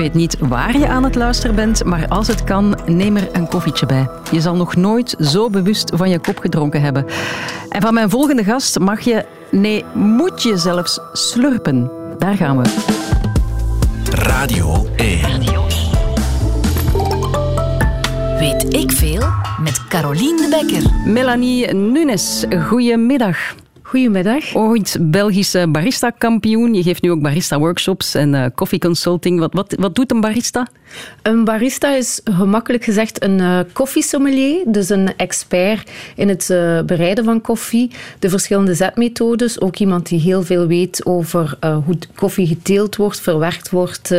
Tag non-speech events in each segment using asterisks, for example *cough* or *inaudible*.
weet niet waar je aan het luisteren bent, maar als het kan, neem er een koffietje bij. Je zal nog nooit zo bewust van je kop gedronken hebben. En van mijn volgende gast mag je, nee, moet je zelfs slurpen. Daar gaan we. Radio 1. Weet ik veel? Met Carolien de Bekker. Melanie Nunes, goedemiddag. Goedemiddag. Ooit Belgische barista-kampioen. Je geeft nu ook barista-workshops en uh, koffieconsulting. Wat, wat, wat doet een barista? Een barista is gemakkelijk gezegd een uh, koffiesommelier. Dus een expert in het uh, bereiden van koffie. De verschillende zetmethodes. Ook iemand die heel veel weet over hoe koffie geteeld wordt, verwerkt wordt.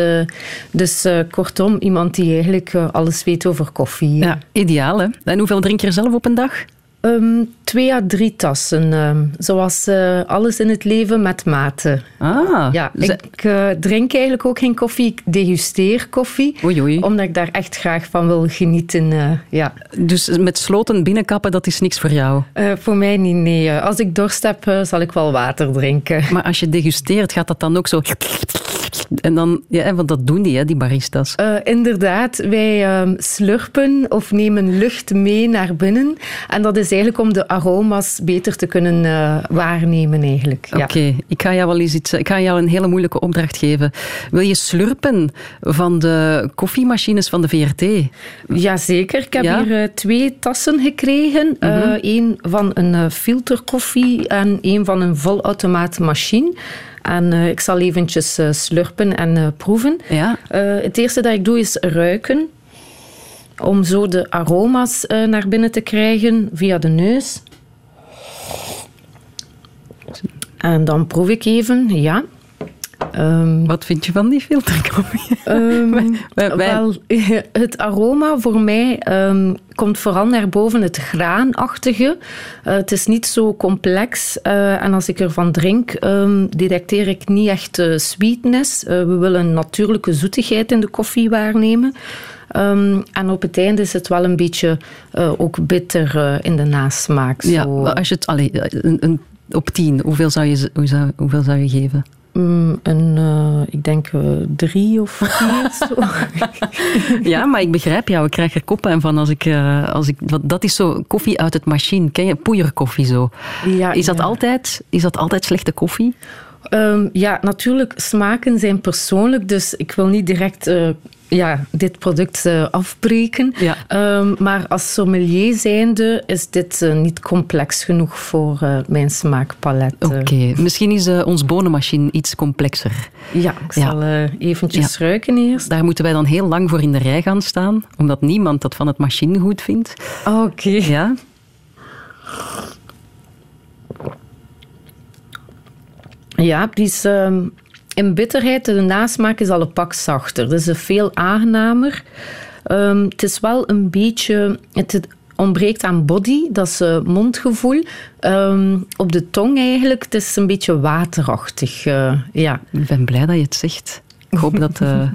dus kortom, iemand die eigenlijk alles weet over koffie. Ja, ideaal hè. En hoeveel drink je er zelf op een dag? Um, twee à drie tassen. Um, zoals uh, alles in het leven met mate. Ah. Ja, ik uh, drink eigenlijk ook geen koffie. Ik degusteer koffie. Oei, oei. Omdat ik daar echt graag van wil genieten. Uh, ja. Dus met sloten binnenkappen, dat is niks voor jou? voor mij niet, nee. Als ik dorst heb, zal ik wel water drinken. *laughs* Maar als je degusteert, gaat dat dan ook zo... En dan, ja, want dat doen die, hè, die baristas. Uh, inderdaad, wij uh, slurpen of nemen lucht mee naar binnen. En dat is eigenlijk om de aroma's beter te kunnen uh, waarnemen. eigenlijk. Ja. Oké, ik ga jou wel eens iets, ik ga jou een hele moeilijke opdracht geven. Wil je slurpen van de koffiemachines van de VRT? Jazeker, ik heb ja? hier twee tassen gekregen. Mm -hmm. Eén van een filterkoffie en één van een volautomaatmachine. En uh, ik zal eventjes uh, slurpen en uh, proeven. Ja. het eerste dat ik doe is ruiken. Om zo de aroma's naar binnen te krijgen via de neus. En dan proef ik even, ja. Um, Wat vind je van die filterkoffie? *laughs* Um, wij... Wel, *laughs* het aroma voor mij um, komt vooral naar boven het graanachtige. Uh, het is niet zo complex. Uh, en als ik ervan drink, detecteer ik niet echt uh, sweetness. we willen een natuurlijke zoetigheid in de koffie waarnemen. Um, en op het einde is het wel een beetje uh, ook bitter uh, in de nasmaak. Ja, als je het, allee, een, een, op tien, hoeveel zou je, hoe zou, hoeveel zou je geven? Mm, een, uh, ik denk uh, drie of *laughs* vier. ja, maar ik begrijp jou. Ik krijg er koppen van als ik... Uh, als ik wat, dat is zo koffie uit het machine. Ken je? Poeierkoffie zo. Ja, is, dat ja. altijd, is dat altijd slechte koffie? Um, ja, natuurlijk. Smaken zijn persoonlijk. Dus ik wil niet direct ja, dit product uh, afbreken. Ja. Um, maar als sommelier zijnde is dit uh, niet complex genoeg voor uh, mijn smaakpalet. Oké, okay. misschien is ons bonenmachine iets complexer. Ja, ik zal eventjes ja. ruiken eerst. Daar moeten wij dan heel lang voor in de rij gaan staan, omdat niemand dat van het machine goed vindt. Oké. Okay. Ja. Ja, die is... Um, in bitterheid, de nasmaak is al een pak zachter. Dus veel aangenamer. Um, het is wel een beetje... Het ontbreekt aan body, dat is uh, mondgevoel. Um, op de tong eigenlijk, het is een beetje waterachtig. Uh, ja. Ik ben blij dat je het zegt. Ik hoop dat uh,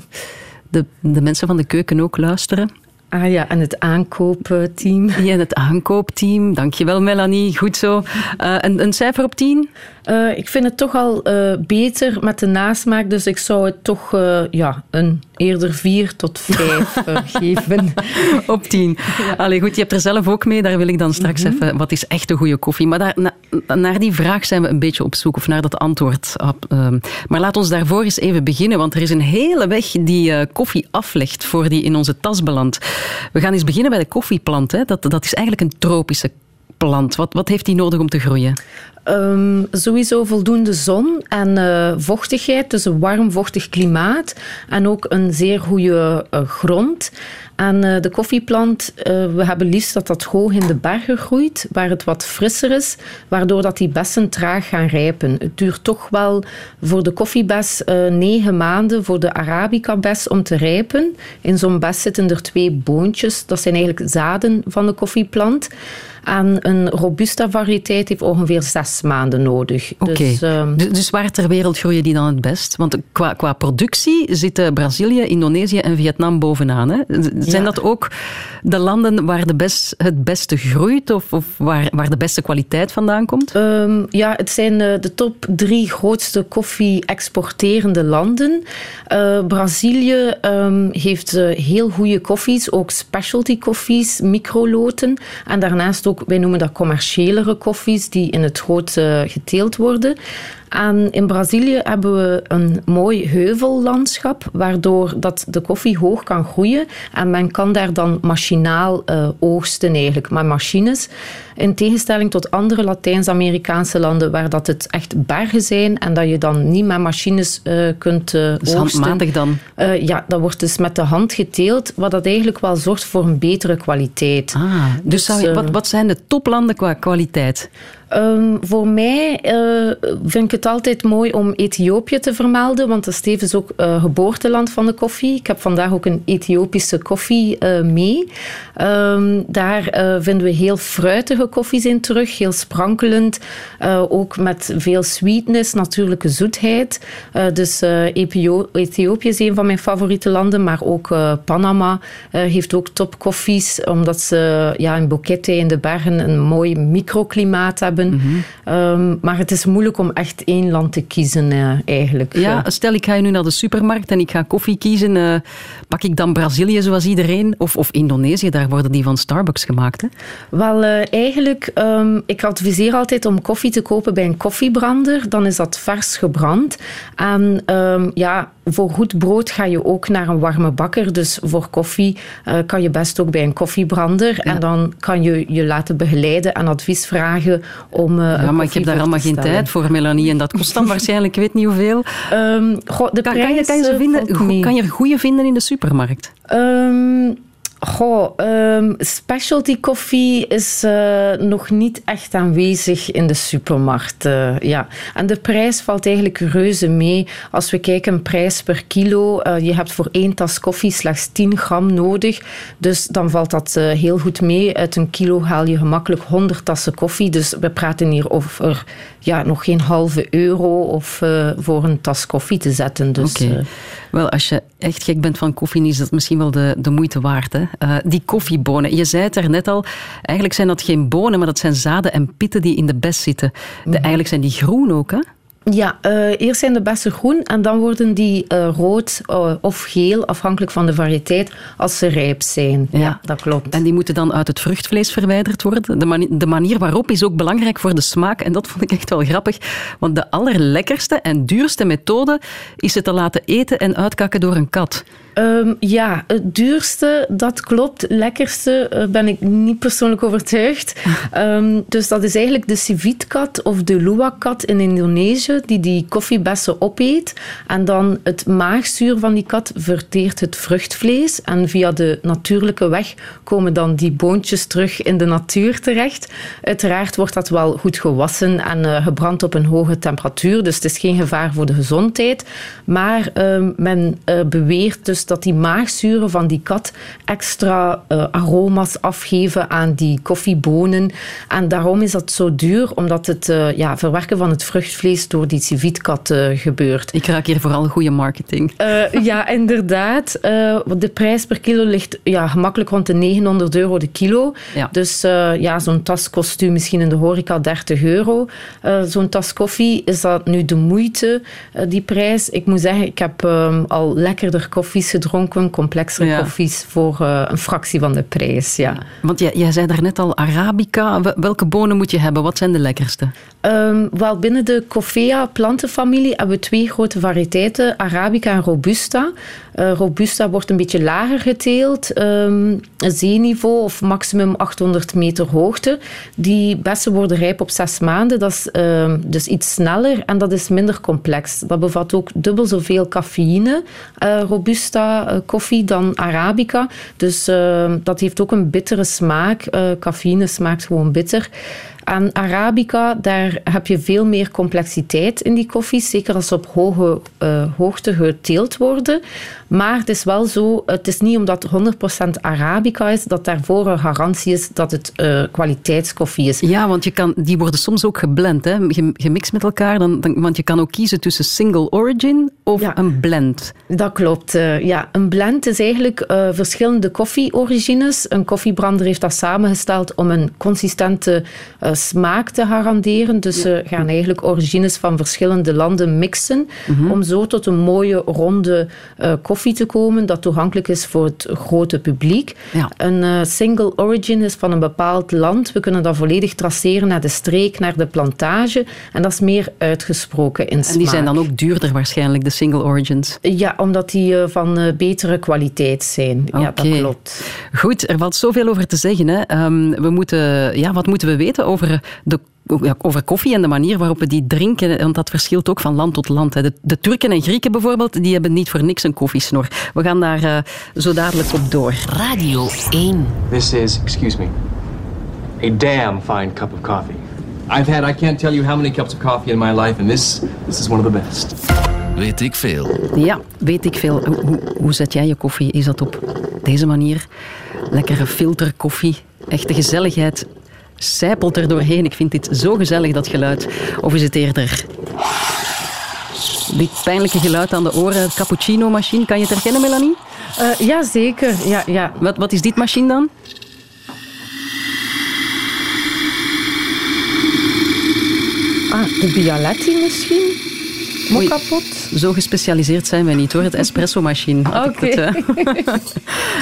de, de mensen van de keuken ook luisteren. Ah ja, en het aankoopteam. *laughs* Ja, en het aankoopteam. Dankjewel, Melanie. Goed zo. Uh, een, een cijfer op 10? Uh, ik vind het toch al uh, beter met de nasmaak, dus ik zou het toch ja, een eerder 4 tot 5 *laughs* geven. op 10. Ja. Allee, goed, je hebt er zelf ook mee. Daar wil ik dan straks mm -hmm. even... Wat is echt een goede koffie? Maar daar, na, naar die vraag zijn we een beetje op zoek, of naar dat antwoord. Op, maar laat ons daarvoor eens even beginnen, want er is een hele weg die koffie aflegt voor die in onze tas belandt. We gaan eens beginnen bij de koffieplant. Hè. Dat, dat is eigenlijk een tropische plant. Wat, wat heeft die nodig om te groeien? Um, sowieso voldoende zon en uh, vochtigheid, dus een warm, vochtig klimaat. En ook een zeer goede uh, grond. En uh, de koffieplant, we hebben liefst dat dat hoog in de bergen groeit, waar het wat frisser is, waardoor dat die bessen traag gaan rijpen. Het duurt toch wel voor de koffiebes negen maanden voor de Arabica-bes om te rijpen. In zo'n bes zitten er twee boontjes, dat zijn eigenlijk zaden van de koffieplant. En een robusta variëteit heeft ongeveer zes maanden nodig. Oké. Dus, ehm, dus, dus, waar ter wereld groeien die dan het best? Want qua, qua productie zitten Brazilië, Indonesië en Vietnam bovenaan. Hè? Zijn dat ook de landen waar de best, het beste groeit of, of waar, waar de beste kwaliteit vandaan komt? Ehm, ja, het zijn eh, de top drie grootste koffie-exporterende landen. Uh, Brazilië um, heeft uh, heel goede koffies, ook specialty koffies, microloten. En daarnaast ook, wij noemen dat commerciëlere koffies, die in het groot geteeld worden. En in Brazilië hebben we een mooi heuvellandschap, waardoor dat de koffie hoog kan groeien. En men kan daar dan machinaal uh, oogsten eigenlijk, met machines. In tegenstelling tot andere Latijns-Amerikaanse landen, waar dat het echt bergen zijn en dat je dan niet met machines uh, kunt uh, dus oogsten. handmatig dan? ja, dat wordt dus met de hand geteeld, wat dat eigenlijk wel zorgt voor een betere kwaliteit. Ah, dus, dus je, wat, wat zijn de toplanden qua kwaliteit? Um, voor mij uh, vind ik het altijd mooi om Ethiopië te vermelden, want dat is tevens ook uh, geboorteland van de koffie. Ik heb vandaag ook een Ethiopische koffie uh, mee. Um, daar vinden we heel fruitige koffies in terug, heel sprankelend, ook met veel sweetness, natuurlijke zoetheid. dus Ethiopië is een van mijn favoriete landen, maar ook Panama heeft ook topkoffies, omdat ze ja, in Bukete in de bergen een mooi microklimaat hebben Ehm, maar het is moeilijk om echt één land te kiezen, uh, eigenlijk. Ja, stel ik ga nu naar de supermarkt en ik ga koffie kiezen. Uh, pak ik dan Brazilië zoals iedereen? Of, of Indonesië, daar worden die van Starbucks gemaakt, hè? Wel, uh, eigenlijk, um, ik adviseer altijd om koffie te kopen bij een koffiebrander. Dan is dat vers gebrand. En um, ja, voor goed brood ga je ook naar een warme bakker. Dus voor koffie uh, kan je best ook bij een koffiebrander. Ja. En dan kan je je laten begeleiden en advies vragen om. Uh, ja, maar ik heb daar allemaal geen tijd voor, Melanie. En dat kost dan *laughs* waarschijnlijk, ik weet niet hoeveel. Um, goh, de kan, kan, je, kan, je vinden, kan je er goede vinden in de supermarkt? Um, Goh, um, specialty koffie is uh, nog niet echt aanwezig in de supermarkt. Uh, ja. En de prijs valt eigenlijk reuze mee. Als we kijken, prijs per kilo. Uh, je hebt voor één tas koffie slechts 10 gram nodig. Dus dan valt dat heel goed mee. Uit een kilo haal je gemakkelijk 100 tassen koffie. Dus we praten hier over ja, nog geen halve euro of, voor een tas koffie te zetten. Dus, okay. Wel, als je echt gek bent van koffie, is dat misschien wel de, de moeite waard. Hè? Uh, die koffiebonen. Je zei het er net al, eigenlijk zijn dat geen bonen, maar dat zijn zaden en pitten die in de bes zitten. De, mm -hmm. Eigenlijk zijn die groen ook, hè? Ja, uh, eerst zijn de bessen groen en dan worden die uh, rood uh, of geel, afhankelijk van de variëteit, als ze rijp zijn. Ja. ja. dat klopt. En die moeten dan uit het vruchtvlees verwijderd worden. De, mani de, manier waarop is ook belangrijk voor de smaak. En dat vond ik echt wel grappig. Want de allerlekkerste en duurste methode is het te laten eten en uitkakken door een kat. Um, ja, het duurste, dat klopt. Lekkerste ben ik niet persoonlijk overtuigd. Um, *laughs* dus dat is eigenlijk de civetkat of de luwak-kat in Indonesië, die die koffiebessen opeet. En dan het maagzuur van die kat verteert het vruchtvlees. En via de natuurlijke weg komen dan die boontjes terug in de natuur terecht. Uiteraard wordt dat wel goed gewassen en uh, gebrand op een hoge temperatuur. Dus het is geen gevaar voor de gezondheid. Maar uh, men uh, beweert dus dat die maagzuren van die kat extra uh, aroma's afgeven aan die koffiebonen. En daarom is dat zo duur, omdat het ja, verwerken van het vruchtvlees door die civietkat uh, gebeurt. Ik raak hier vooral goede marketing. ja, inderdaad. de prijs per kilo ligt ja, gemakkelijk rond de 900 euro de kilo. Ja. Dus ja, zo'n tas kost u misschien in de horeca 30 euro. zo'n tas koffie, is dat nu de moeite, die prijs? Ik moet zeggen, ik heb um, al lekkerder koffies gedronken, complexere ja. koffies voor een fractie van de prijs. Ja. Want jij, jij zei daarnet al Arabica. Welke bonen moet je hebben? Wat zijn de lekkerste? Um, wel, binnen de Plantenfamilie hebben we twee grote variëteiten, Arabica en Robusta. Uh, Robusta wordt een beetje lager geteeld, um, zeeniveau of maximum 800 meter hoogte. Die bessen worden rijp op zes maanden, dat is uh, dus iets sneller en dat is minder complex. Dat bevat ook dubbel zoveel cafeïne, uh, Robusta koffie, dan Arabica. Dus dat heeft ook een bittere smaak. cafeïne smaakt gewoon bitter. En Arabica, daar heb je veel meer complexiteit in die koffies. Zeker als ze op hoge uh, hoogte geteeld worden. Maar het is wel zo, het is niet omdat 100% Arabica is, dat daarvoor een garantie is dat het uh, kwaliteitskoffie is. Ja, want je kan, die worden soms ook geblend, hè? gemixt met elkaar. Dan, dan, want je kan ook kiezen tussen single origin of een blend. Dat klopt, uh, ja. Een blend is eigenlijk uh, verschillende koffieorigines. Een koffiebrander heeft dat samengesteld om een consistente smaak te garanderen. Dus ze gaan eigenlijk origines van verschillende landen mixen, mm -hmm. om zo tot een mooie, ronde koffie koffie te komen dat toegankelijk is voor het grote publiek. Ja. Een uh, single origin is van een bepaald land. We kunnen dat volledig traceren naar de streek, naar de plantage. En dat is meer uitgesproken in smaak. En die zijn dan ook duurder waarschijnlijk, de single origins? Ja, omdat die uh, van uh, betere kwaliteit zijn. Okay. Ja, dat klopt. Goed, er valt zoveel over te zeggen. Hè. Um, we moeten, ja, wat moeten we weten over de over koffie en de manier waarop we die drinken, want dat verschilt ook van land tot land. De, de Turken en Grieken bijvoorbeeld, die hebben niet voor niks een koffiesnor. We gaan daar uh, zo dadelijk op door. Radio 1. This is, excuse me, a damn fine cup of coffee. I've had, I can't tell you how many cups of coffee in my life, and this, this is one of the best. Weet ik veel. Ja, weet ik veel. Hoe, hoe zet jij je koffie? Is dat op deze manier? Lekkere filterkoffie, echte gezelligheid sijpelt er doorheen. Ik vind dit zo gezellig, dat geluid. Of is het eerder... Dit pijnlijke geluid aan de oren, cappuccino-machine. Kan je het herkennen, Melanie? Uh, ja, zeker. Ja, ja. Wat, wat is dit machine dan? Ah, de Bialetti misschien? Oei, kapot? Zo gespecialiseerd zijn wij niet hoor. Het espresso-machine. Oké. Okay.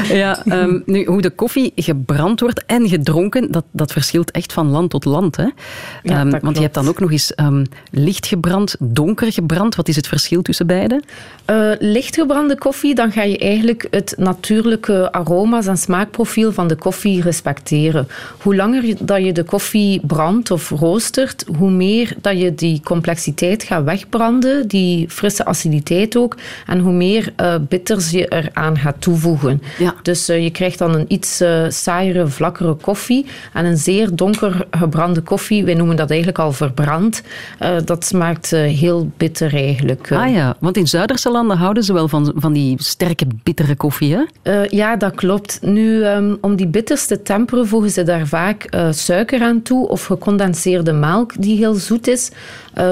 *laughs* ja, um, nu, hoe de koffie gebrand wordt en gedronken, dat, dat verschilt echt van land tot land. Hè? Ja, um, want klopt. je hebt dan ook nog eens um, licht gebrand, donker gebrand. Wat is het verschil tussen beide? Uh, licht gebrande koffie, dan ga je eigenlijk het natuurlijke aroma's en smaakprofiel van de koffie respecteren. Hoe langer dat je de koffie brandt of roostert, hoe meer dat je die complexiteit gaat wegbranden die frisse aciditeit ook. En hoe meer uh, bitters je eraan gaat toevoegen. Ja. Dus uh, je krijgt dan een iets uh, saaiere, vlakkere koffie. En een zeer donker gebrande koffie, wij noemen dat eigenlijk al verbrand. dat smaakt heel bitter eigenlijk. Ah ja, want in Zuiderse landen houden ze wel van, van die sterke, bittere koffie, hè? ja, dat klopt. Nu, um, om die bitters te temperen, voegen ze daar vaak suiker aan toe of gecondenseerde melk die heel zoet is.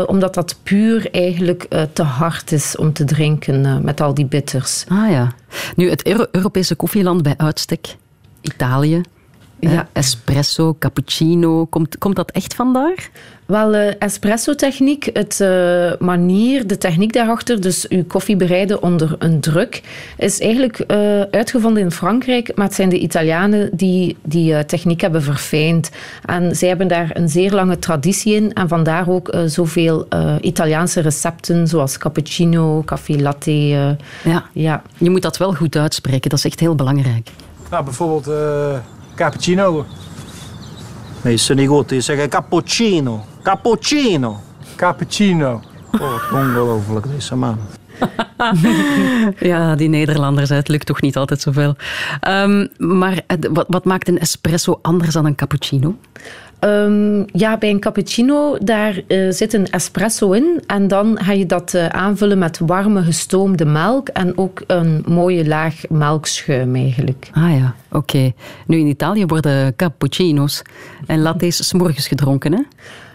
omdat dat puur eigenlijk uh, te hard is om te drinken uh, met al die bitters. Ah ja. Nu, het Euro Europese koffieland bij uitstek, Italië. Ja. Espresso, cappuccino, komt, komt dat echt vandaar? Wel, uh, espresso-techniek, het uh, manier, de techniek daarachter, dus uw koffie bereiden onder een druk, is eigenlijk uh, uitgevonden in Frankrijk, maar het zijn de Italianen die die techniek hebben verfijnd. En zij hebben daar een zeer lange traditie in en vandaar ook zoveel Italiaanse recepten, zoals cappuccino, café latte. ja. ja, je moet dat wel goed uitspreken, dat is echt heel belangrijk. Nou, bijvoorbeeld cappuccino. Nee, ze niet goed. Die zeggen cappuccino. Cappuccino. Cappuccino. Oh, ongelooflijk deze man. ja, die Nederlanders, het lukt toch niet altijd zoveel. Um, maar wat, wat maakt een espresso anders dan een cappuccino? Um, ja, bij een cappuccino, daar uh, zit een espresso in. En dan ga je dat uh, aanvullen met warme gestoomde melk. En ook een mooie laag melkschuim eigenlijk. Ah ja, oké. Nu in Italië worden cappuccino's en lattes s'morgens gedronken, hè?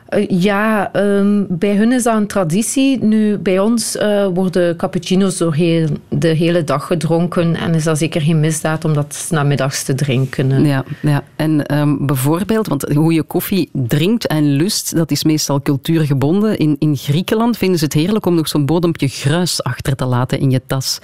Uh, ja, um, bij hun is dat een traditie. Nu, bij ons uh, worden cappuccino's door heel, de hele dag gedronken. En is dat zeker geen misdaad om dat namiddags te drinken. Ja, ja. en um, bijvoorbeeld, want hoe je koffie drinkt en lust, dat is meestal cultuurgebonden. In, in Griekenland vinden ze het heerlijk om nog zo'n bodempje gruis achter te laten in je tas.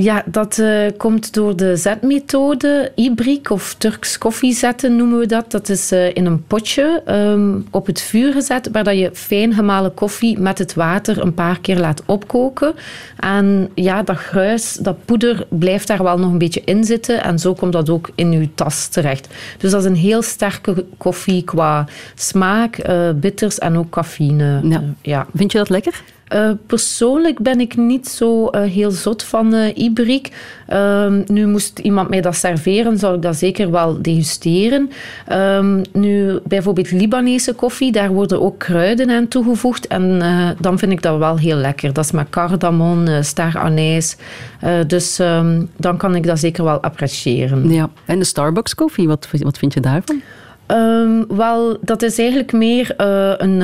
Ja, dat uh, komt door de zetmethode. Ibrik of Turks koffiezetten noemen we dat. Dat is uh, in een potje um, op het vuur gezet, waar dat je fijn gemalen koffie met het water een paar keer laat opkoken. En ja, dat gruis, dat poeder, blijft daar wel nog een beetje in zitten. En zo komt dat ook in uw tas terecht. Dus dat is een heel sterke koffie qua smaak, uh, bitters en ook cafeïne. Ja. ja. Vind je dat lekker? Uh, persoonlijk ben ik niet zo uh, heel zot van uh, Ibrik. Ehm, nu moest iemand mij dat serveren, zou ik dat zeker wel degusteren. Um, nu, bijvoorbeeld Libanese koffie, daar worden ook kruiden aan toegevoegd. En dan vind ik dat wel heel lekker. Dat is met cardamom, star anijs. dus um, dan kan ik dat zeker wel appreciëren. Ja, en de Starbucks koffie, wat, wat vind je daarvan? wel, dat is eigenlijk meer een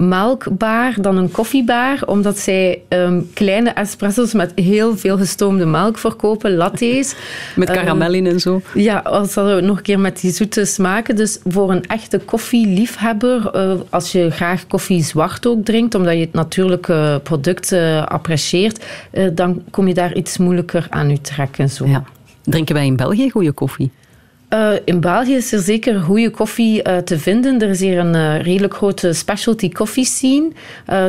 melkbaar dan een koffiebaar, omdat zij um, kleine espresso's met heel veel gestoomde melk verkopen, latte's. *laughs* met karamel in en zo. Ja, als dat nog een keer met die zoete smaken. Dus voor een echte koffieliefhebber, uh, als je graag koffie zwart ook drinkt, omdat je het natuurlijke product uh, apprecieert, uh, dan kom je daar iets moeilijker aan je trekken. Zo. Ja. Drinken wij in België goede koffie? Uh, in België is er zeker goede koffie uh, te vinden. Er is hier een uh, redelijk grote specialty coffee scene.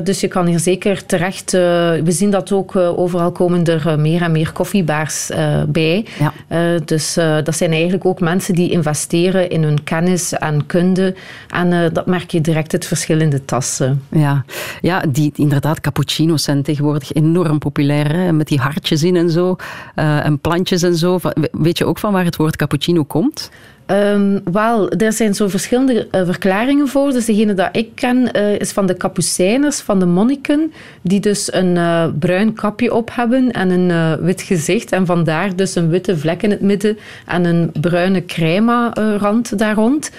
dus je kan hier zeker terecht... we zien dat ook overal komen er meer en meer koffiebaars bij. Ja. dus dat zijn eigenlijk ook mensen die investeren in hun kennis en kunde. En dat merk je direct het verschil in de tassen. Ja, ja die, inderdaad, cappuccino's zijn tegenwoordig enorm populair. Hè? Met die hartjes in en zo. en plantjes en zo. Weet je ook van waar het woord cappuccino komt? Um, wel, er zijn zo verschillende uh, verklaringen voor. Dus degene dat ik ken uh, is van de kapucijners, van de monniken, die dus een uh, bruin kapje op hebben en een wit gezicht. En vandaar dus een witte vlek in het midden en een bruine crema-rand daar rond.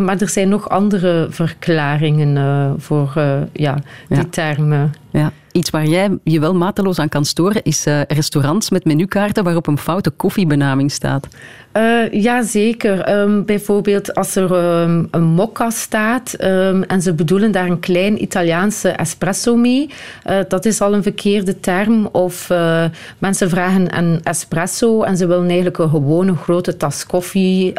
maar er zijn nog andere verklaringen voor ja, die ja. termen. Ja. Iets waar jij je wel mateloos aan kan storen, is restaurants met menukaarten waarop een foute koffiebenaming staat. Uh, ja, zeker. Um, bijvoorbeeld als er um, een mokka staat um, en ze bedoelen daar een klein Italiaanse espresso mee, uh, dat is al een verkeerde term. Of uh, mensen vragen een espresso en ze willen eigenlijk een gewone grote tas koffie.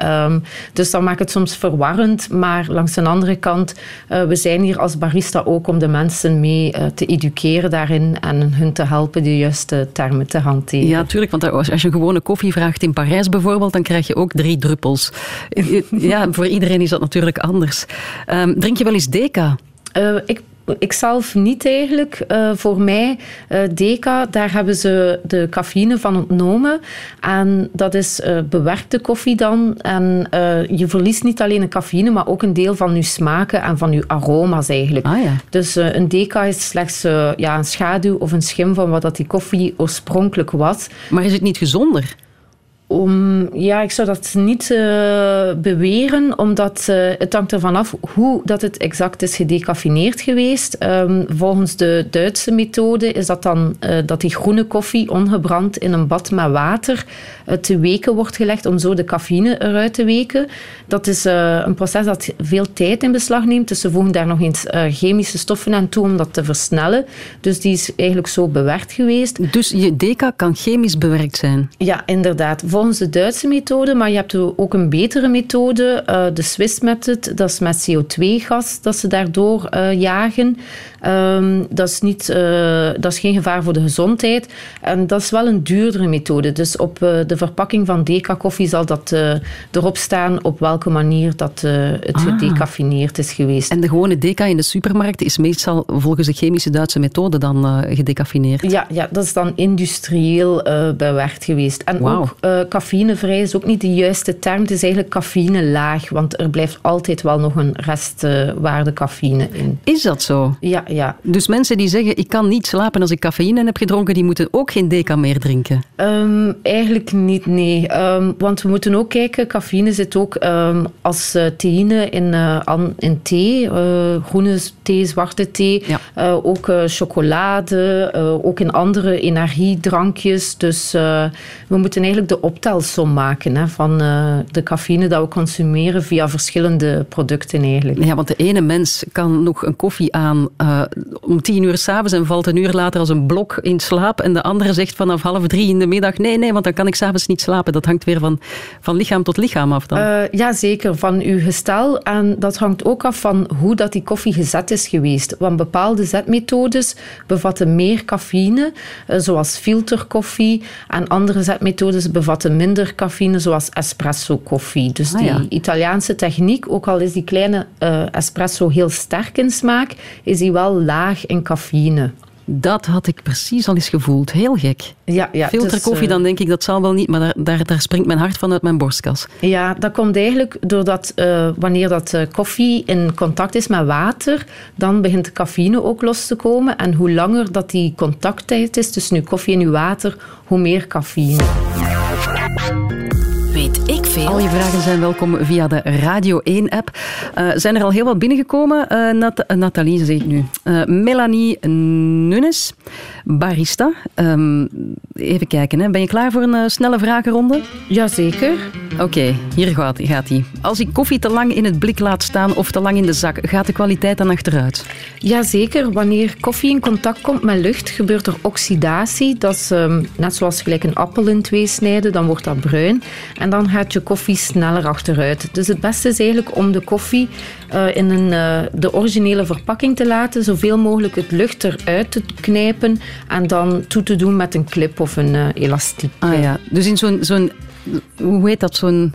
dus dat maakt het soms verwarrend. Maar langs de andere kant, we zijn hier als barista ook om de mensen mee te educeren daarin en hun te helpen de juiste termen te hanteren. Ja, natuurlijk. Want als je gewone koffie vraagt in Parijs bijvoorbeeld, krijg je ook drie druppels. Ja, voor iedereen is dat natuurlijk anders. Um, drink je wel eens Deca? Uh, ik ik zelf niet eigenlijk. Uh, voor mij, uh, Deca, daar hebben ze de cafeïne van ontnomen. En dat is uh, bewerkte koffie dan. En je verliest niet alleen de cafeïne, maar ook een deel van je smaken en van je aroma's eigenlijk. Ah, ja. Dus een Deca is slechts ja, een schaduw of een schim van wat dat die koffie oorspronkelijk was. Maar is het niet gezonder? Om, ja, ik zou dat niet uh, beweren, omdat uh, het hangt ervan af hoe dat het exact is gedecaffineerd geweest. Um, volgens de Duitse methode is dat dan uh, dat die groene koffie ongebrand in een bad met water te weken wordt gelegd om zo de cafeïne eruit te weken. Dat is een proces dat veel tijd in beslag neemt, dus ze voegen daar nog eens chemische stoffen aan toe om dat te versnellen. Dus die is eigenlijk zo bewerkt geweest. Dus je deca kan chemisch bewerkt zijn? Ja, inderdaad volgens de Duitse methode, maar je hebt ook een betere methode, uh, de Swiss method, dat is met CO2-gas dat ze daardoor uh, jagen. Um, dat, is niet, uh, dat is geen gevaar voor de gezondheid. En dat is wel een duurdere methode. Dus op de verpakking van deca-koffie zal dat erop staan op welke manier dat het ah. gedecaffineerd is geweest. En de gewone deca in de supermarkt is meestal volgens de chemische Duitse methode dan gedecaffineerd? Ja, ja, dat is dan industrieel bewerkt geweest. En wow. ook cafeïnevrij is ook niet de juiste term. Het is eigenlijk cafeïnelaag, want er blijft altijd wel nog een restwaarde cafeïne in. Is dat zo? Ja, ja. Dus mensen die zeggen, ik kan niet slapen als ik cafeïne heb gedronken, die moeten ook geen deca meer drinken? Um, eigenlijk niet, nee. Um, want we moeten ook kijken, cafeïne zit ook um, als uh, theïne in, uh, in thee, uh, groene thee, zwarte thee, ja. ook chocolade, ook in andere energiedrankjes. Dus we moeten eigenlijk de optelsom maken hè, van de cafeïne dat we consumeren via verschillende producten eigenlijk. Ja, want de ene mens kan nog een koffie aan om tien uur s'avonds en valt een uur later als een blok in slaap. En de andere zegt vanaf half drie in de middag, nee, nee, want dan kan ik s'avonds niet slapen. Dat hangt weer van, van lichaam tot lichaam af dan. Uh, ja, zeker. Van uw gestel. En dat hangt ook af van hoe dat die koffie gezet is geweest. Want bepaalde zetmethodes bevatten meer cafeïne, zoals filterkoffie. En andere zetmethodes bevatten minder cafeïne, zoals espresso koffie. Dus Ah, die ja. Italiaanse techniek, ook al is die kleine eh, espresso heel sterk in smaak, is die wel laag in cafeïne. Dat had ik precies al eens gevoeld. Heel gek. Ja, ja, Filterkoffie, dus, eh, dan denk ik dat zal wel niet, maar daar, daar, daar springt mijn hart van uit mijn borstkas. Ja, dat komt eigenlijk doordat eh, wanneer dat eh, koffie in contact is met water, dan begint de cafeïne ook los te komen. En hoe langer dat die contacttijd is tussen uw koffie en uw water, hoe meer cafeïne. Al je vragen zijn welkom via de Radio 1-app. zijn er al heel wat binnengekomen? Eh, eh, Nathalie, zeg ik nu. Eh, Melanie Nunes, barista. Ehm, even kijken, hè. ben je klaar voor een eh, snelle vragenronde? Jazeker. Oké, hier gaat gaat hij. Als ik koffie te lang in het blik laat staan of te lang in de zak, gaat de kwaliteit dan achteruit? Jazeker, wanneer koffie in contact komt met lucht, gebeurt er oxidatie. Dat is ehm, net zoals gelijk een appel in twee snijden, dan wordt dat bruin. En dan gaat je koffie sneller achteruit. Dus het beste is eigenlijk om de koffie eh, in een, eh, de originele verpakking te laten, zoveel mogelijk het lucht eruit te knijpen en dan toe te doen met een clip of een eh, elastiek. Ah ja, dus in zo'n, zo'n hoe heet dat, zo'n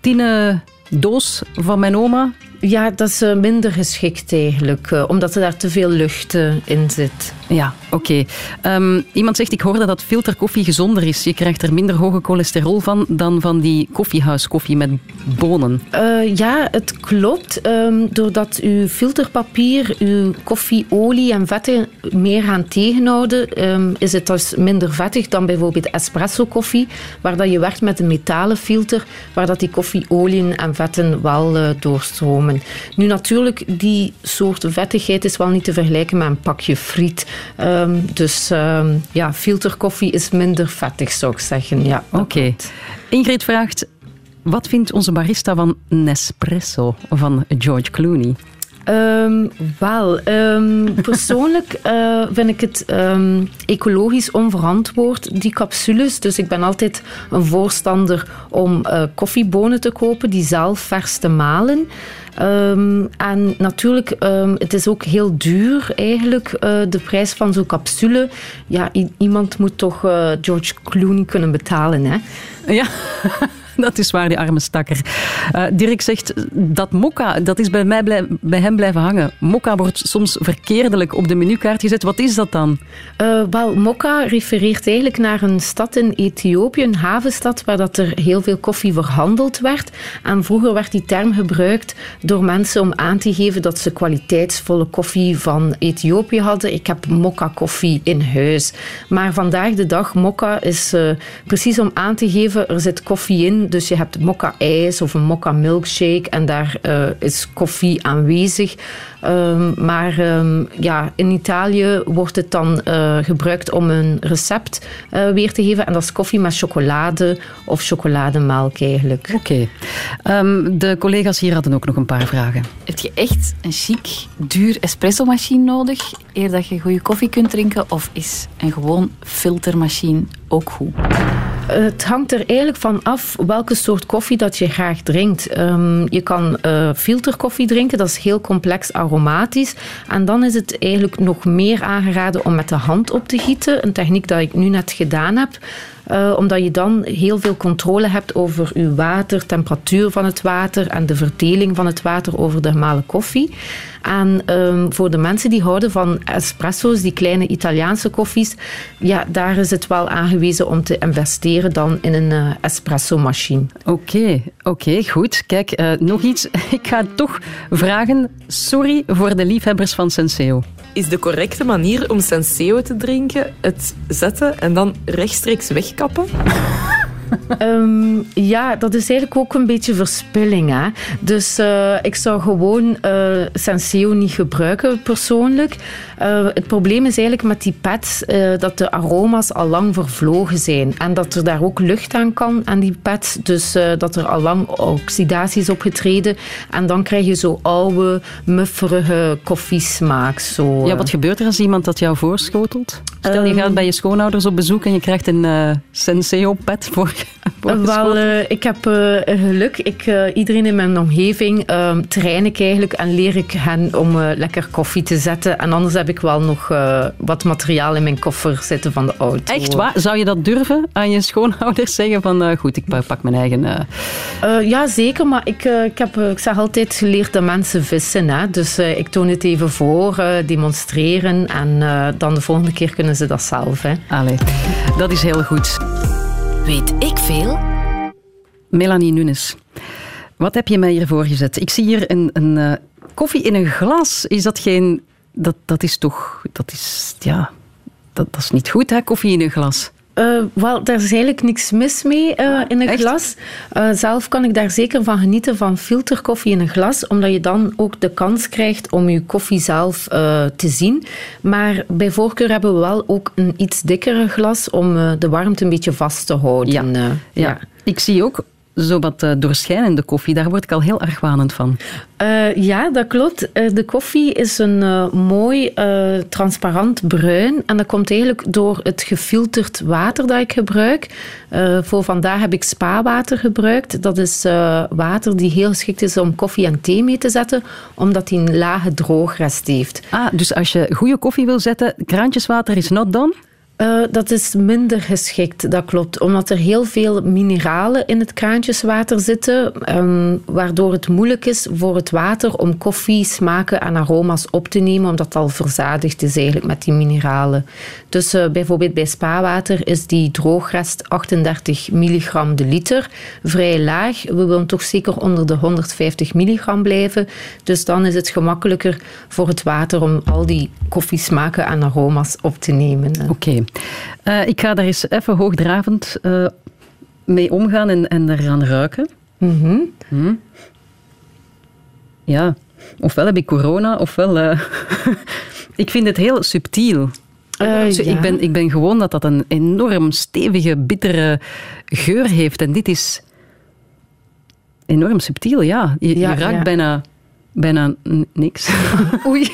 tinnen doos van mijn oma? Ja, dat is minder geschikt eigenlijk, eh, omdat er daar te veel lucht eh, in zit. Ja, oké. Ehm, iemand zegt, ik hoorde dat filterkoffie gezonder is. Je krijgt er minder hoge cholesterol van dan van die koffiehuiskoffie met bonen. Eh, ja, het klopt. Ehm, doordat uw filterpapier, uw koffieolie en vetten meer gaan tegenhouden, ehm, is het dus minder vettig dan bijvoorbeeld espresso koffie, waar dat je werkt met een metalen filter, waar dat die koffieolieën en vetten wel doorstromen. Nu natuurlijk, die soort vettigheid is wel niet te vergelijken met een pakje friet. Ehm, dus ehm, ja, filterkoffie is minder vettig, zou ik zeggen. Ja, Oké. Ingrid vraagt, wat vindt onze barista van Nespresso van George Clooney? Ehm, wel, ehm, persoonlijk *laughs* eh, vind ik het ehm, ecologisch onverantwoord, die capsules. Dus ik ben altijd een voorstander om eh, koffiebonen te kopen, die zelf vers te malen. En natuurlijk, ehm, het is ook heel duur eigenlijk, eh, de prijs van zo'n capsule. Ja, iemand moet toch George Clooney kunnen betalen, hè? Ja, *laughs* *laughs* dat is waar, die arme stakker. Eh, Dirk zegt dat mokka, dat is bij, mij bij hem blijven hangen. Mokka wordt soms verkeerdelijk op de menukaart gezet. Wat is dat dan? Eh, wel, Mokka refereert eigenlijk naar een stad in Ethiopië, een havenstad, waar dat er heel veel koffie verhandeld werd. En vroeger werd die term gebruikt door mensen om aan te geven dat ze kwaliteitsvolle koffie van Ethiopië hadden. Ik heb Mokka-koffie in huis. Maar vandaag de dag, Mokka is eh, precies om aan te geven, er zit koffie in. Dus je hebt Mokka-ijs of een Mokka-milkshake en daar eh, is koffie aanwezig. Ehm, maar ehm, ja, in Italië wordt het dan eh, gebruikt om een recept eh, weer te geven. En dat is koffie met chocolade of chocolademelk eigenlijk. Oké. Ehm, de collega's hier hadden ook nog een paar vragen. Heb je echt een chic, duur espresso-machine nodig eer dat je goede koffie kunt drinken? Of is een gewoon filtermachine ook? Het hangt er eigenlijk van af welke soort koffie dat je graag drinkt. Ehm, je kan eh, filterkoffie drinken, dat is heel complex aromatisch. En dan is het eigenlijk nog meer aangeraden om met de hand op te gieten. Een techniek dat ik nu net gedaan heb. Eh, omdat je dan heel veel controle hebt over je water, temperatuur van het water en de verdeling van het water over de gemalen koffie. En ehm, voor de mensen die houden van espresso's, die kleine Italiaanse koffies, ja, daar is het wel aangewezen om te investeren dan in een eh, espresso-machine. Oké, oké, goed. Kijk, eh, nog iets. *laughs* Ik ga toch vragen. Sorry voor de liefhebbers van Senseo. Is de correcte manier om Senseo te drinken het zetten en dan rechtstreeks wegkappen? *laughs* Ehm, ja, dat is eigenlijk ook een beetje verspilling. Hè? Dus eh, ik zou gewoon eh Senseo niet gebruiken persoonlijk. Eh, het probleem is eigenlijk met die eh, dat de aroma's al lang vervlogen zijn. En dat er daar ook lucht aan kan aan die pads. Dus dat er al lang oxidatie is opgetreden. En dan krijg je zo oude, mufferige koffiesmaak. Zo, Ja, wat gebeurt er als iemand dat jou voorschotelt? Stel, je Ehm. gaat bij je schoonouders op bezoek en je krijgt een eh Senseo-pad Wel, uh, ik heb uh, geluk. Ik, uh, iedereen in mijn omgeving ehm, train ik eigenlijk en leer ik hen om lekker koffie te zetten. En anders heb ik wel nog wat materiaal in mijn koffer zitten van de auto. Echt waar? Zou je dat durven aan je schoonouders zeggen van goed, ik pak mijn eigen... ja, zeker. Maar ik, ik heb ik zeg altijd geleerd dat mensen vissen. Hè? Dus ik toon het even voor, demonstreren en dan de volgende keer kunnen ze dat zelf. Hè. Allee, dat is heel goed. Weet ik veel? Melanie Nunes, wat heb je mij hier voorgezet? Ik zie hier een, een uh, koffie in een glas. Is dat geen... Dat, dat is toch... Dat is... Ja... Dat, dat is niet goed, hè? Koffie in een glas. Uh, wel, daar is eigenlijk niks mis mee uh, in een Echt? glas. Uh, zelf kan ik daar zeker van genieten van filterkoffie in een glas, omdat je dan ook de kans krijgt om je koffie zelf te zien. Maar bij voorkeur hebben we wel ook een iets dikkere glas om de warmte een beetje vast te houden. Ja. ja. ja. Ik zie ook zo wat uh, doorschijnende koffie. Daar word ik al heel argwanend van. Uh, ja, dat klopt. Uh, de koffie is een mooi transparant bruin. En dat komt eigenlijk door het gefilterd water dat ik gebruik. voor vandaag heb ik spawater gebruikt. Dat is water die heel geschikt is om koffie en thee mee te zetten, omdat die een lage droogrest heeft. Ah, dus als je goede koffie wil zetten, kraantjeswater is not done? Uh, dat is minder geschikt, dat klopt. Omdat er heel veel mineralen in het kraantjeswater zitten, um, waardoor het moeilijk is voor het water om koffie, smaken en aroma's op te nemen, omdat het al verzadigd is eigenlijk met die mineralen. Dus uh, bijvoorbeeld bij spawater is die droogrest 38 milligram de liter, vrij laag. We willen toch zeker onder de 150 milligram blijven. Dus dan is het gemakkelijker voor het water om al die koffiesmaken en aroma's op te nemen. Oké. Okay. Uh, ik ga daar eens even hoogdravend uh, mee omgaan en, en eraan ruiken. Mm -hmm. hm. Ja, ofwel heb ik corona, ofwel... Uh, *laughs* ik vind het heel subtiel. Uh, ja. ik, ben, ik ben gewoon dat dat een enorm stevige, bittere geur heeft. En dit is enorm subtiel, ja. Je, ja, je ruikt ja. bijna Bijna niks. *laughs* Oei.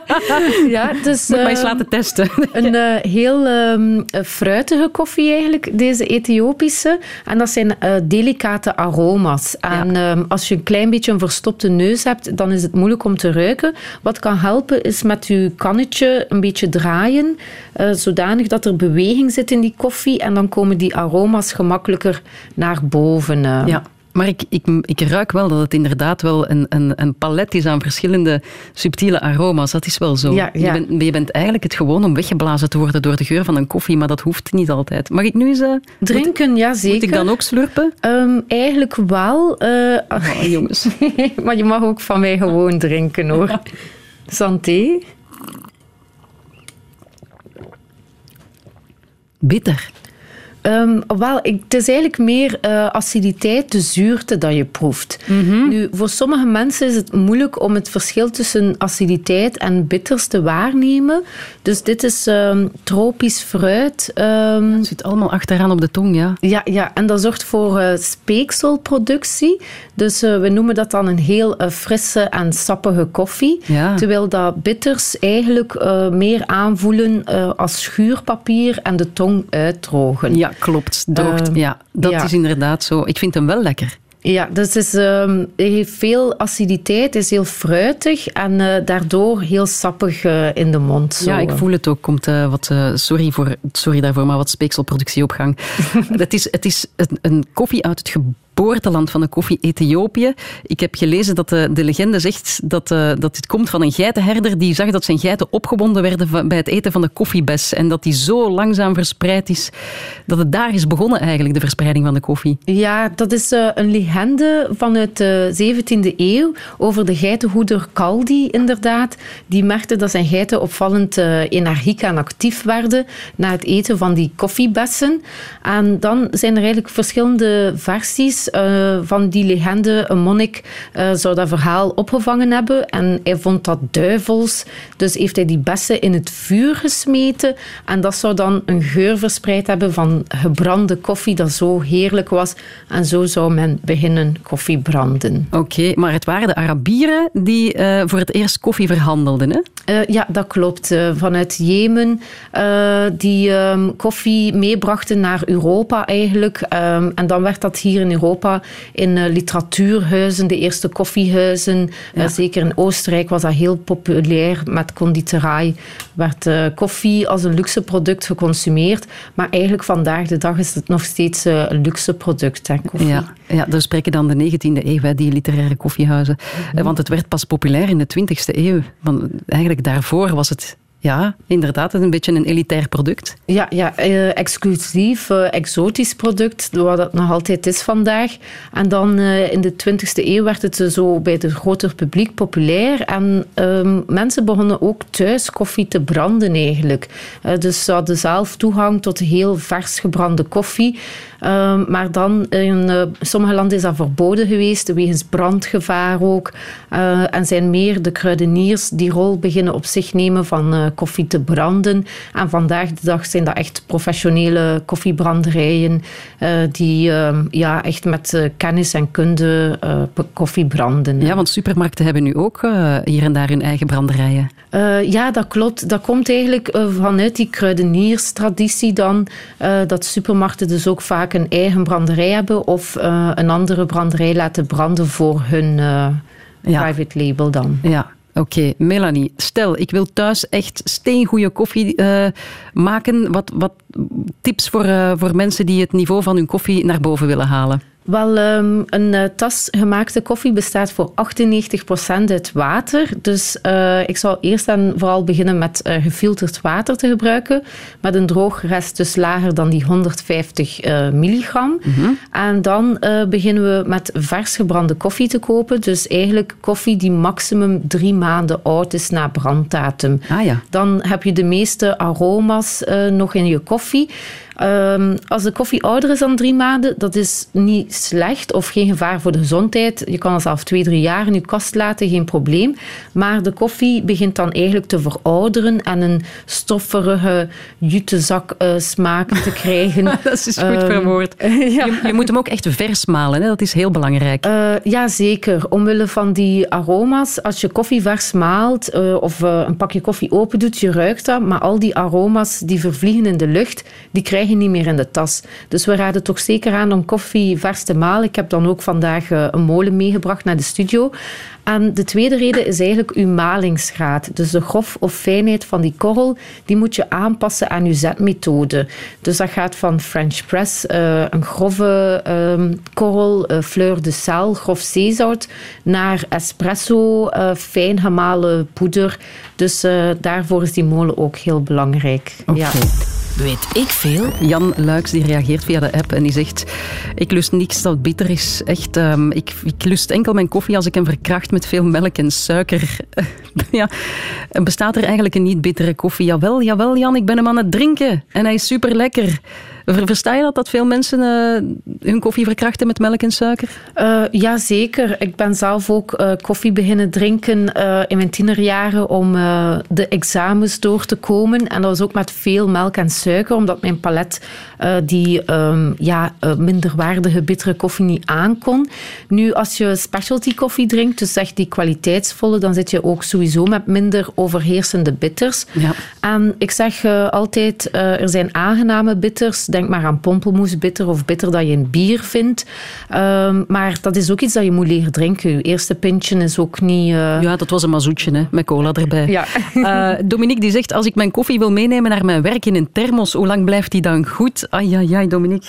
*laughs* ja, dus, Moet uh, eens laten testen. *laughs* een uh, heel um, fruitige koffie eigenlijk, deze Ethiopische. En dat zijn uh, delicate aroma's. En ja. um, als je een klein beetje een verstopte neus hebt, dan is het moeilijk om te ruiken. Wat kan helpen is met je kannetje een beetje draaien, zodanig dat er beweging zit in die koffie. En dan komen die aroma's gemakkelijker naar boven. Ja. Maar ik, ik, ik ruik wel dat het inderdaad wel een, een, een palet is aan verschillende subtiele aroma's. Dat is wel zo. Ja, ja. Je, bent, je bent eigenlijk het gewoon om weggeblazen te worden door de geur van een koffie, maar dat hoeft niet altijd. Mag ik nu eens... Uh, Drinken, moet, ja zeker. Moet ik dan ook slurpen? Um, eigenlijk wel. Uh, oh, jongens. *laughs* maar je mag ook van mij gewoon drinken hoor. *laughs* Santé. Bitter. Um, wel, ik, het is eigenlijk meer uh, aciditeit, de zuurte dat je proeft. Mm -hmm. Nu, voor sommige mensen is het moeilijk om het verschil tussen aciditeit en bitters te waarnemen. Dus dit is um, tropisch fruit. Um, het zit allemaal achteraan op de tong, ja. Ja, ja en dat zorgt voor uh, speekselproductie. Dus uh, we noemen dat dan een heel frisse en sappige koffie. Ja. Terwijl dat bitters eigenlijk meer aanvoelen als schuurpapier en de tong uitdrogen. Ja, klopt. Droogt. Uh, ja, dat ja. is inderdaad zo. Ik vind hem wel lekker. Ja, dus is, um, heeft veel aciditeit, is heel fruitig en uh, daardoor heel sappig uh, in de mond. Zo. Ja, ik voel het ook. Komt uh, wat, sorry, voor, sorry daarvoor, maar wat speekselproductie op gang. *laughs* het is, het is een, een koffie uit het geboorteland van de koffie Ethiopië. Ik heb gelezen dat de, de legende zegt dat, uh, dat dit komt van een geitenherder die zag dat zijn geiten opgewonden werden bij het eten van de koffiebes en dat die zo langzaam verspreid is, dat het daar is begonnen eigenlijk, de verspreiding van de koffie. Ja, dat is uh, een legende vanuit de 17e eeuw over de geitenhoeder Kaldi inderdaad. Die merkte dat zijn geiten opvallend energiek en actief werden na het eten van die koffiebessen. En dan zijn er eigenlijk verschillende versies eh, van die legende, een monnik, eh, zou dat verhaal opgevangen hebben. En hij vond dat duivels. Dus heeft hij die bessen in het vuur gesmeten. En dat zou dan een geur verspreid hebben van gebrande koffie, dat zo heerlijk was. En zo zou men beginnen koffie branden. Oké, maar het waren de Arabieren die eh, voor het eerst koffie verhandelden, hè? Ja, dat klopt. Vanuit Jemen, die ehm, koffie meebrachten naar Europa eigenlijk. Ehm, en dan werd dat hier in Europa in eh, literatuurhuizen, de eerste koffiehuizen. eh, zeker in Oostenrijk was dat heel populair met conditorij. Werd eh, koffie als een luxe product geconsumeerd. Maar eigenlijk vandaag de dag is het nog steeds een luxe product, hè, koffie. Ja, ja, dus spreken dan de 19e eeuw, hè, die literaire koffiehuizen. Eh, Want het werd pas populair in de 20e eeuw. Want eigenlijk daarvoor was het, ja, inderdaad, een beetje een elitair product. Ja, ja eh, exclusief, eh, exotisch product, wat het nog altijd is vandaag. En dan eh, in de 20e eeuw werd het zo bij het groter publiek populair. En ehm, mensen begonnen ook thuis koffie te branden eigenlijk. Dus ze hadden zelf toegang tot heel vers gebrande koffie. Ehm, maar dan in sommige landen is dat verboden geweest, wegens brandgevaar ook. En zijn meer de kruideniers die rol beginnen op zich nemen van koffie te branden. En vandaag de dag zijn dat echt professionele koffiebranderijen eh, die ehm, ja, echt met eh, kennis en kunde eh, koffie branden. Ja, want supermarkten hebben nu ook hier en daar hun eigen branderijen. Ja, dat klopt. Dat komt eigenlijk vanuit die kruidenierstraditie dan. dat supermarkten dus ook vaak een eigen branderij hebben of een andere branderij laten branden voor hun Ja. private label dan. Ja, oké. Melanie, stel, ik wil thuis echt steengoede koffie eh, maken. Wat, wat tips voor, eh, voor mensen die het niveau van hun koffie naar boven willen halen? Wel, ehm, een eh, tas gemaakte koffie bestaat voor 98% uit water. Dus eh, ik zal eerst en vooral beginnen met eh, gefilterd water te gebruiken. Met een droogrest dus lager dan die 150 eh, milligram. En dan beginnen we met vers gebrande koffie te kopen. Dus eigenlijk koffie die maximum drie maanden oud is na branddatum. Ah ja. Dan heb je de meeste aroma's nog in je koffie. Ehm, als de koffie ouder is dan drie maanden, dat is niet slecht of geen gevaar voor de gezondheid. Je kan het zelf twee, drie jaar in je kast laten, geen probleem. Maar de koffie begint dan eigenlijk te verouderen en een stofferige jutezak eh, smaak te *laughs* krijgen. *laughs* Dat is goed Ehm, verwoord. *laughs* ja. Je, je moet hem ook echt vers malen, hè? dat is heel belangrijk. Eh, ja, zeker. Omwille van die aroma's. Als je koffie vers maalt eh, of een pakje koffie open doet, je ruikt dat. Maar al die aroma's die vervliegen in de lucht, die krijg niet meer in de tas. Dus we raden toch zeker aan om koffie vers te malen. Ik heb dan ook vandaag eh, een molen meegebracht naar de studio. En de tweede reden is eigenlijk uw malingsgraad. Dus de grof of fijnheid van die korrel, die moet je aanpassen aan uw zetmethode. Dus dat gaat van French press, eh, een grove ehm, korrel, eh, fleur de sel, grof zeezout, naar espresso, fijn gemalen poeder. Dus eh, daarvoor is die molen ook heel belangrijk. Ja. Weet ik veel? Jan Luiks die reageert via de app en die zegt: Ik lust niks dat bitter is. Echt, ehm, ik, ik lust enkel mijn koffie als ik hem verkracht met veel melk en suiker. *laughs* ja, bestaat er eigenlijk een niet-bittere koffie? Jawel, jawel, Jan, ik ben hem aan het drinken en hij is super lekker. Versta je dat, dat veel mensen eh, hun koffie verkrachten met melk en suiker? Uh, ja, zeker. Ik ben zelf ook uh, koffie beginnen drinken uh, in mijn tienerjaren om uh, de examens door te komen. En dat was ook met veel melk en suiker, omdat mijn palet uh, die um, ja, minderwaardige bittere koffie niet aankon. Nu, als je specialty koffie drinkt, dus echt die kwaliteitsvolle, dan zit je ook sowieso met minder overheersende bitters. Ja. En ik zeg uh, altijd, uh, er zijn aangename bitters. Denk maar aan pompelmoesbitter of bitter dat je in bier vindt. Um, maar dat is ook iets dat je moet leren drinken. Je eerste pintje is ook niet... Uh... Ja, dat was een mazoetje hè, met cola erbij. Ja. *laughs* Dominique die zegt, als ik mijn koffie wil meenemen naar mijn werk in een thermos, hoe lang blijft die dan goed? Ai, ja, ja, Dominique.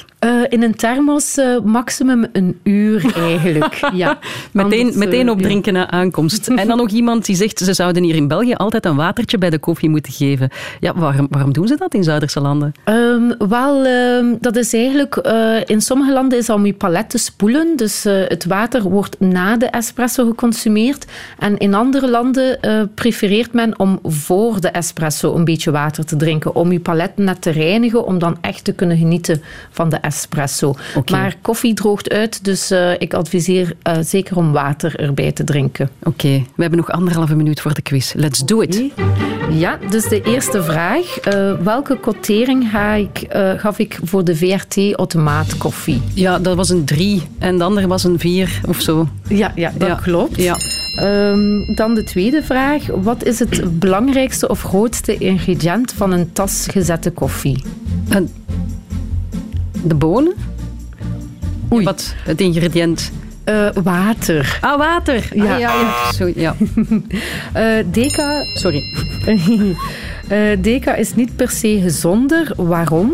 in een thermos maximum een uur eigenlijk. *laughs* ja. meteen, Anders, meteen opdrinken na aankomst. en dan nog iemand die zegt, ze zouden hier in België altijd een watertje bij de koffie moeten geven. Ja, waarom, waarom doen ze dat in Zuiderse landen? Um, wel, um, dat is eigenlijk... Uh, in sommige landen is om je palet te spoelen. Dus uh, het water wordt na de espresso geconsumeerd. En in andere landen uh, prefereert men om voor de espresso een beetje water te drinken. Om je palet net te reinigen, om dan echt te kunnen genieten van de espresso. Maar koffie droogt uit, dus eh, ik adviseer eh, zeker om water erbij te drinken. Oké, we hebben nog anderhalve minuut voor de quiz. Let's do it. Ja, dus de eerste vraag. eh, welke quotering ga ik, eh, gaf ik voor de VRT automaatkoffie? Ja, dat was een drie en de andere was een vier of zo. Ja, ja dat Ja. klopt. Ja. Ehm, dan de tweede vraag. Wat is het belangrijkste of grootste ingrediënt van een tas gezette koffie? En de bonen? Oei. Wat? Het ingrediënt? Eh, water. Ah, water. Ja. Ah, ja, ja. Ja. *laughs* Eh, Deca, Sorry. *laughs* eh, Deca is niet per se gezonder. Waarom?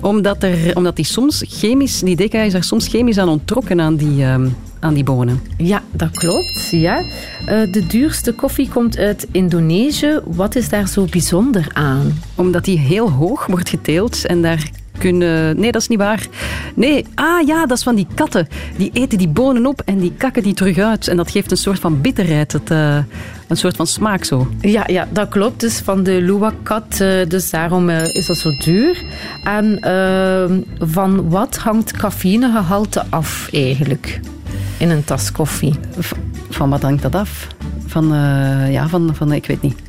Omdat, er, omdat die soms chemisch, die is er soms chemisch aan onttrokken aan die, ehm, aan die bonen. Ja, dat klopt. Ja. Eh, de duurste koffie komt uit Indonesië. Wat is daar zo bijzonder aan? Omdat die heel hoog wordt geteeld en daar kunnen... Nee, dat is niet waar. Nee, ah ja, dat is van die katten. Die eten die bonen op en die kakken die terug uit. En dat geeft een soort van bitterheid, het, eh, een soort van smaak zo. Ja, ja, dat klopt. Dus van de luwak-kat, eh, dus daarom eh, is dat zo duur. En van wat hangt cafeïnegehalte af eigenlijk in een tas koffie? Van wat hangt dat af? Van, ja, van, van, ik weet niet.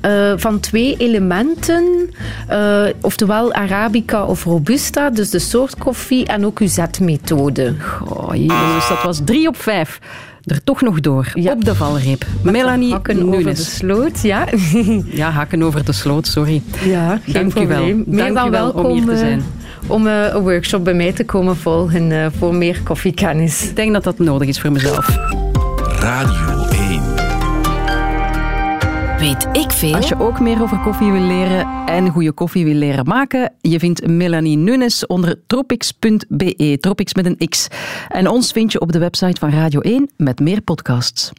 Eh, van twee elementen, eh, oftewel Arabica of Robusta, dus de soort koffie en ook uw zetmethode. Oh, jezus, dat was drie op vijf. Er toch nog door. Ja. Op de valreep. Melanie Hakken over de sloot, ja. *laughs* Ja, hakken over de sloot, sorry. Ja, geen Dank u wel. probleem. Meer Dank dan u wel welkom om hier te zijn. om eh, een workshop bij mij te komen volgen voor meer koffiekennis. Ik denk dat dat nodig is voor mezelf. Radio 1. Weet ik veel? Als je ook meer over koffie wil leren en goede koffie wil leren maken, je vindt Melanie Nunes onder tropics.be, tropics met een x. En ons vind je op de website van Radio 1 met meer podcasts.